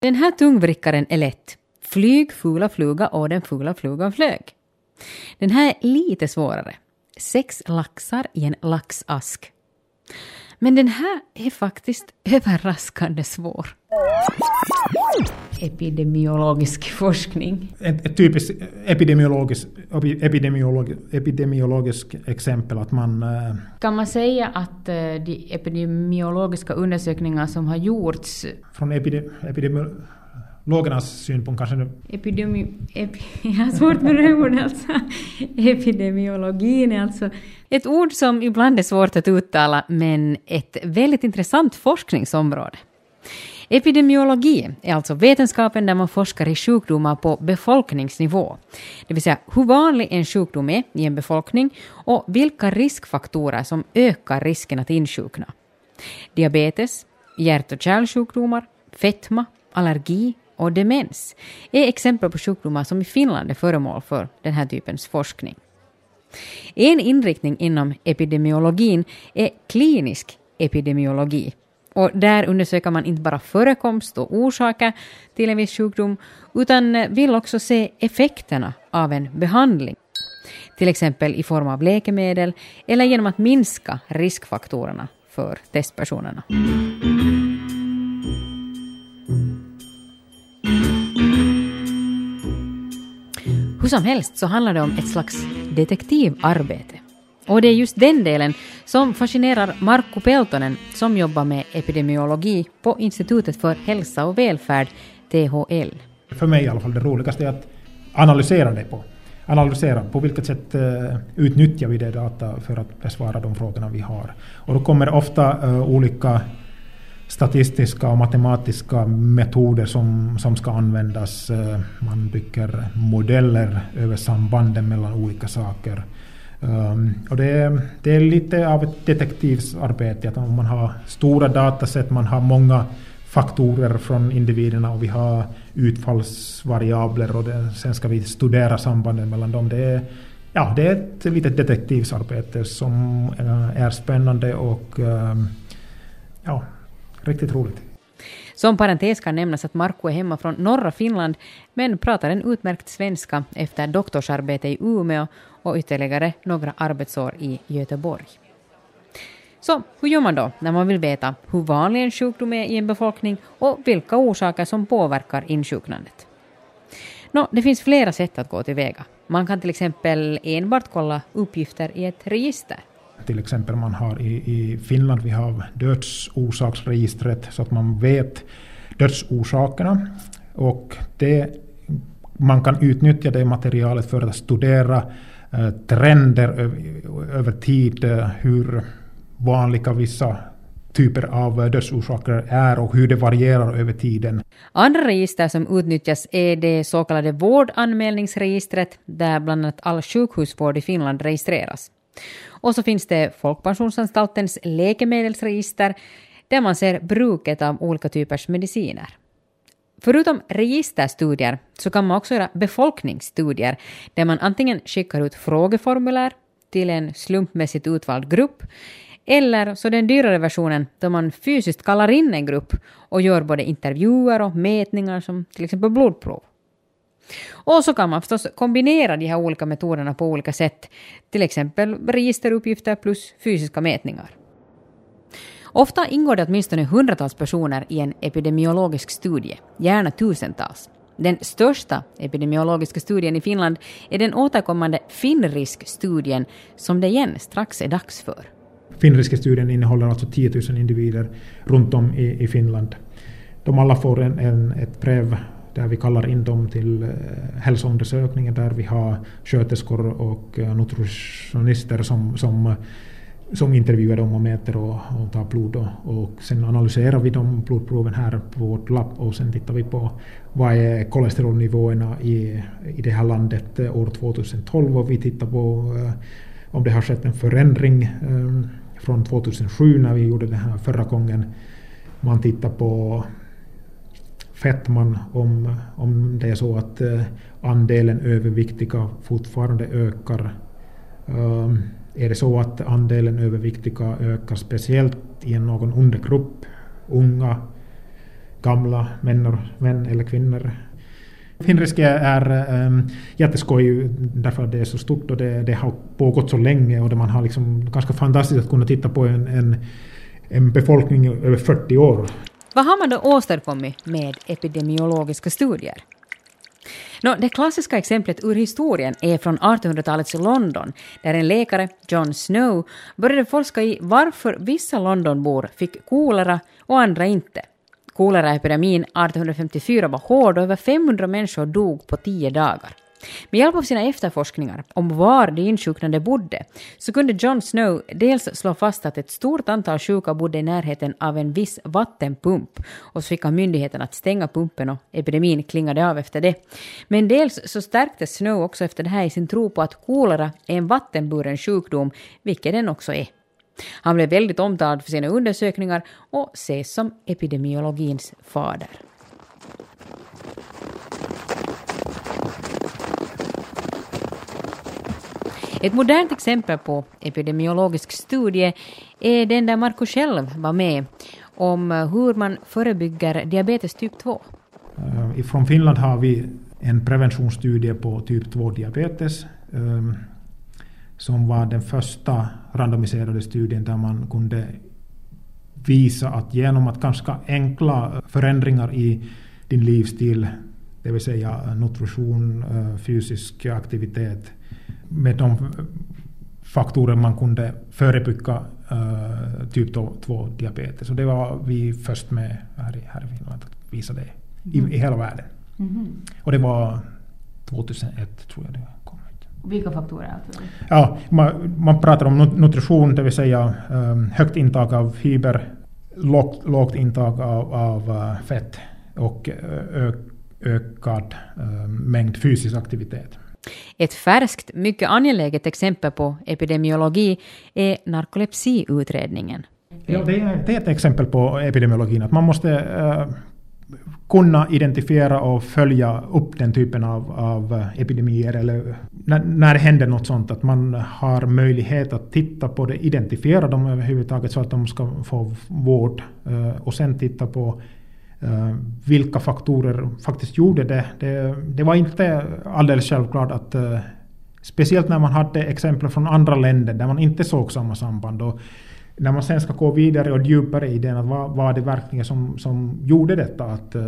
Den här tungvrickaren är lätt. Flyg, fula fluga och den fula flugan flög. Den här är lite svårare. Sex laxar i en laxask. Men den här är faktiskt överraskande svår. Epidemiologisk forskning. Ett, ett typiskt epidemiologiskt epidemiolog, epidemiologisk exempel att man... eh, Kan man säga att eh, de epidemiologiska undersökningar som har gjorts Från epide, epidemiologernas synpunkt kanske Epidemi... Epi, jag har svårt med det ordet alltså. Epidemiologin är alltså ett ord som ibland är svårt att uttala men ett väldigt intressant forskningsområde. Epidemiologi är alltså vetenskapen där man forskar i sjukdomar på befolkningsnivå. Det vill säga hur vanlig en sjukdom är i en befolkning och vilka riskfaktorer som ökar risken att insjukna. Diabetes, hjärt och kärlsjukdomar, fetma, allergi och demens är exempel på sjukdomar som i Finland är föremål för den här typens forskning. En inriktning inom epidemiologin är klinisk epidemiologi. Och där undersöker man inte bara förekomst och orsaker till en viss sjukdom, utan vill också se effekterna av en behandling. Till exempel i form av läkemedel eller genom att minska riskfaktorerna för testpersonerna. Hur som helst så handlar det om ett slags detektivarbete. Och det är just den delen som fascinerar Markku Peltonen som jobbar med epidemiologi på Institutet för hälsa och välfärd, THL. för mig i alla fall det roligaste är att analysera det på. Analysera på vilket sätt eh, utnyttjar vi det data för att besvara de frågorna vi har. Och då kommer ofta eh, olika statistiska och matematiska metoder som, som ska användas. Eh, man bygger modeller över sambanden mellan olika saker. Um, och det, är, det är lite av ett detektivsarbete. Att om man har stora dataset, man har många faktorer från individerna och vi har utfallsvariabler och det, sen ska vi studera sambanden mellan dem. Det är, ja, det är ett litet detektivsarbete som eh, är spännande och ehm, ja, riktigt roligt. Som parentes kan nämnas att Markku är hemma från norra Finland men pratar en utmärkt svenska efter doktorsarbete i Umeå och ytterligare några arbetsår i Göteborg. Så hur gör man då när man vill veta hur vanlig en sjukdom är i en befolkning och vilka orsaker som påverkar insjuknandet? Nå, det finns flera sätt att gå tillväga. Man kan till exempel enbart kolla uppgifter i ett register. Till exempel man har i, i Finland vi har dödsorsaksregistret så att man vet dödsorsakerna. Och det, man kan utnyttja det materialet för att studera eh, trender över, över tid, eh, hur vanliga vissa typer av eh, dödsorsaker är och hur det varierar över tiden. Andra register som utnyttjas är det så kallade vårdanmälningsregistret där bland annat all sjukhusvård i Finland registreras. Och så finns det Folkpensionsanstaltens läkemedelsregister där man ser bruket av olika typers mediciner. Förutom registerstudier så kan man också göra befolkningsstudier där man antingen skickar ut frågeformulär till en slumpmässigt utvald grupp eller så den dyrare versionen då man fysiskt kallar in en grupp och gör både intervjuer och mätningar som till exempel blodprov. Och så kan man förstås kombinera de här olika metoderna på olika sätt, till exempel registeruppgifter plus fysiska mätningar. Ofta ingår det åtminstone hundratals personer i en epidemiologisk studie, gärna tusentals. Den största epidemiologiska studien i Finland är den återkommande Finrisk-studien som det igen strax är dags för. Finriska studien innehåller alltså 10 000 individer runt om i, i Finland. De alla får en, en, ett brev där vi kallar in dem till eh, hälsoundersökningar där vi har sköterskor och eh, nutritionister som, som, som intervjuar dem och mäter och, och tar blod. Och, och sen analyserar vi de blodproven här på vårt labb och sen tittar vi på vad är kolesterolnivåerna i, i det här landet eh, år 2012 och vi tittar på om det har skett en förändring från 2007 när vi gjorde det här förra gången. Man tittar på fetman om, om det är så att eh, andelen överviktiga fortfarande ökar. Ehm, är det så att andelen överviktiga ökar speciellt i någon undergrupp, unga, gamla män, män eller kvinnor. Finriske är um, jätteskoj därför att det är så stort och det, det har pågått så länge och det man har liksom ganska fantastiskt att kunna titta på en, en, en befolkning över 40 år. Vad har man då åstadkommit med epidemiologiska studier? No, det klassiska exemplet ur historien är från 1800-talets London, där en läkare, John Snow, började forska i varför vissa Londonbor fick kolera och andra inte. Koleraepidemin 1854 var hård och över 500 människor dog på tio dagar. Med hjälp av sina efterforskningar om var de insjuknade bodde så kunde John Snow dels slå fast att ett stort antal sjuka bodde i närheten av en viss vattenpump och så fick han myndigheten att stänga pumpen och epidemin klingade av efter det. Men dels så stärktes Snow också efter det här i sin tro på att kolera är en vattenburen sjukdom, vilket den också är. Han blev väldigt omtalad för sina undersökningar och ses som epidemiologins fader. Ett modernt exempel på epidemiologisk studie är den där Marco själv var med om eh, hur man förebygger diabetes typ 2. Eh, Från Finland har vi en preventionsstudie på typ 2-diabetes ehm, som var den första randomiserade studien där man kunde visa att genom att ganska enkla förändringar i din livsstil, det vill säga nutrition, eh, fysisk aktivitet, med de faktorer man kunde förebygga uh, typ 2-diabetes. Och det var vi först med här i, här i Finland att visa det i, mm. i hela världen. Mm. Och det var 2001 tror jag det kom ut. Vilka faktorer? Ja, man, man pratar om nutrition, det vill säga um, högt intag av fiber, lågt, lågt intag av, av uh, fett och ö, ökad uh, mängd fysisk aktivitet. Ett färskt, mycket angeläget exempel på epidemiologi är narkolepsiutredningen. Ja, det är, det är ett exempel på epidemiologin, att man måste uh, kunna identifiera och följa upp den typen av, av eh, epidemier, eller när, när det händer något sånt, att man har möjlighet att titta på det, identifiera dem överhuvudtaget så att de ska få vård, uh, och sen titta på Eh, vilka faktorer faktiskt gjorde det. det. Det, var inte alldeles självklart att uh, speciellt när man hade exempel från andra länder där man inte såg samma samband. Och när man sen ska gå vidare och djupare i den, att vad var det verkligen som, som gjorde detta att uh,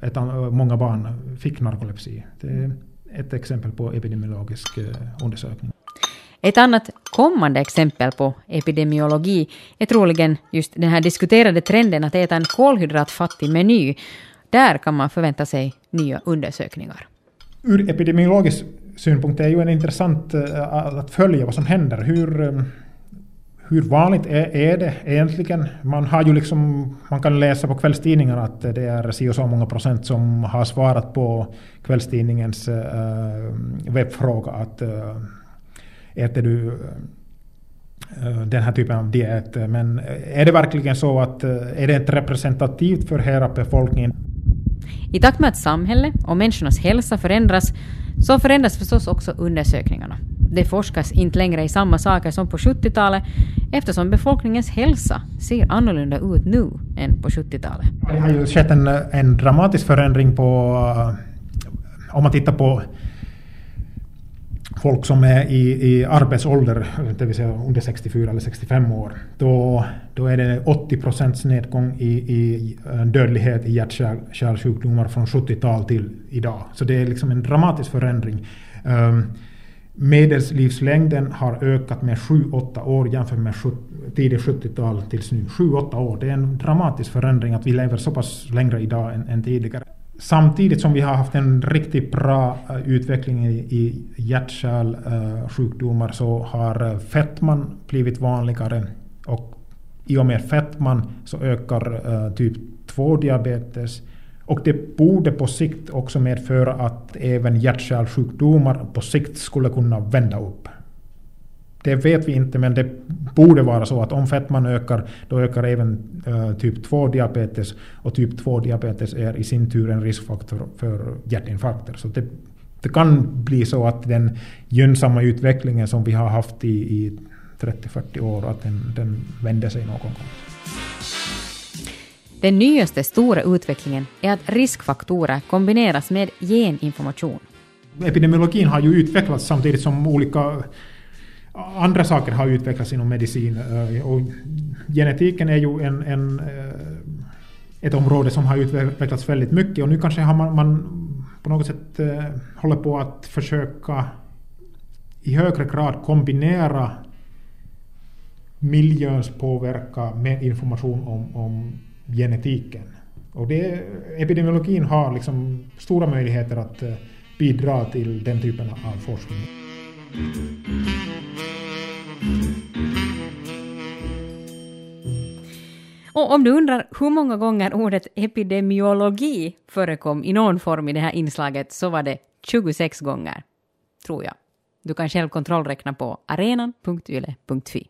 ett, många barn fick narkolepsi? Det är ett exempel på epidemiologisk undersökning. Ett annat kommande exempel på epidemiologi är troligen just den här diskuterade trenden att äta en kolhydratfattig meny. Där kan man förvänta sig nya undersökningar. Ur epidemiologisk synpunkt är det ju en intressant eh, att följa vad som händer. Hur, eh, hur vanligt är, är det egentligen? Man, har ju liksom, man kan läsa på kvällstidningarna att det är si och så många procent som har svarat på kvällstidningens eh, webbfråga att äter du eh, den här typen av diet. Men är det verkligen så att eh, är det inte representativt för hela befolkningen? I takt med att samhället och människornas hälsa förändras så förändras förstås också undersökningarna. Det forskas inte längre i samma saker som på 70-talet eftersom befolkningens hälsa ser annorlunda ut nu än på 70-talet. Det har ju skett en, en dramatisk förändring på eh, om man tittar på folk som är i, i arbetsålder, det vill säga under 64 eller 65 år, då, då är det 80 procents nedgång i, i eh, dödlighet i hjärt-kärlsjukdomar från 70-tal till idag. Så det är liksom en dramatisk förändring. Um, Medellivslängden har ökat med 7-8 år jämfört med tidigt 70-tal tills nu. 7-8 år, det är en dramatisk förändring att vi lever så pass längre idag än, än tidigare. Samtidigt som vi har haft en riktigt bra eh, utveckling i hjärt-kärlsjukdomar eh, så har eh, fetman blivit vanligare och i och med fetman så ökar typ 2-diabetes och det borde på sikt också medföra att även hjärt-kärlsjukdomar på sikt skulle kunna vända upp. Det vet vi inte, men det borde vara så att om fettman ökar, då ökar även uh, typ 2-diabetes. Och typ 2-diabetes är i sin tur en riskfaktor för hjärtinfarkter. Så det, det kan bli så att den gynnsamma utvecklingen som vi har haft i, i 30-40 år, att den, den vänder sig någon gång. Den nyaste stora utvecklingen är att riskfaktorer kombineras med geninformation. Epidemiologin har ju utvecklats samtidigt som olika andra saker har utvecklats inom medicin. Eh, och genetiken är ju en, en, eh, ett område som har utvecklats väldigt mycket och nu kanske har man, man på något sätt eh, håller på att försöka i högre grad kombinera miljöns påverkan med information om, om genetiken. Och det, epidemiologin har liksom stora möjligheter att bidra till den typen av forskning. Och om du undrar hur många gånger ordet epidemiologi förekom i någon form i det här inslaget så var det 26 gånger, tror jag. Du kan själv kontrollräkna på arenan.yle.fi.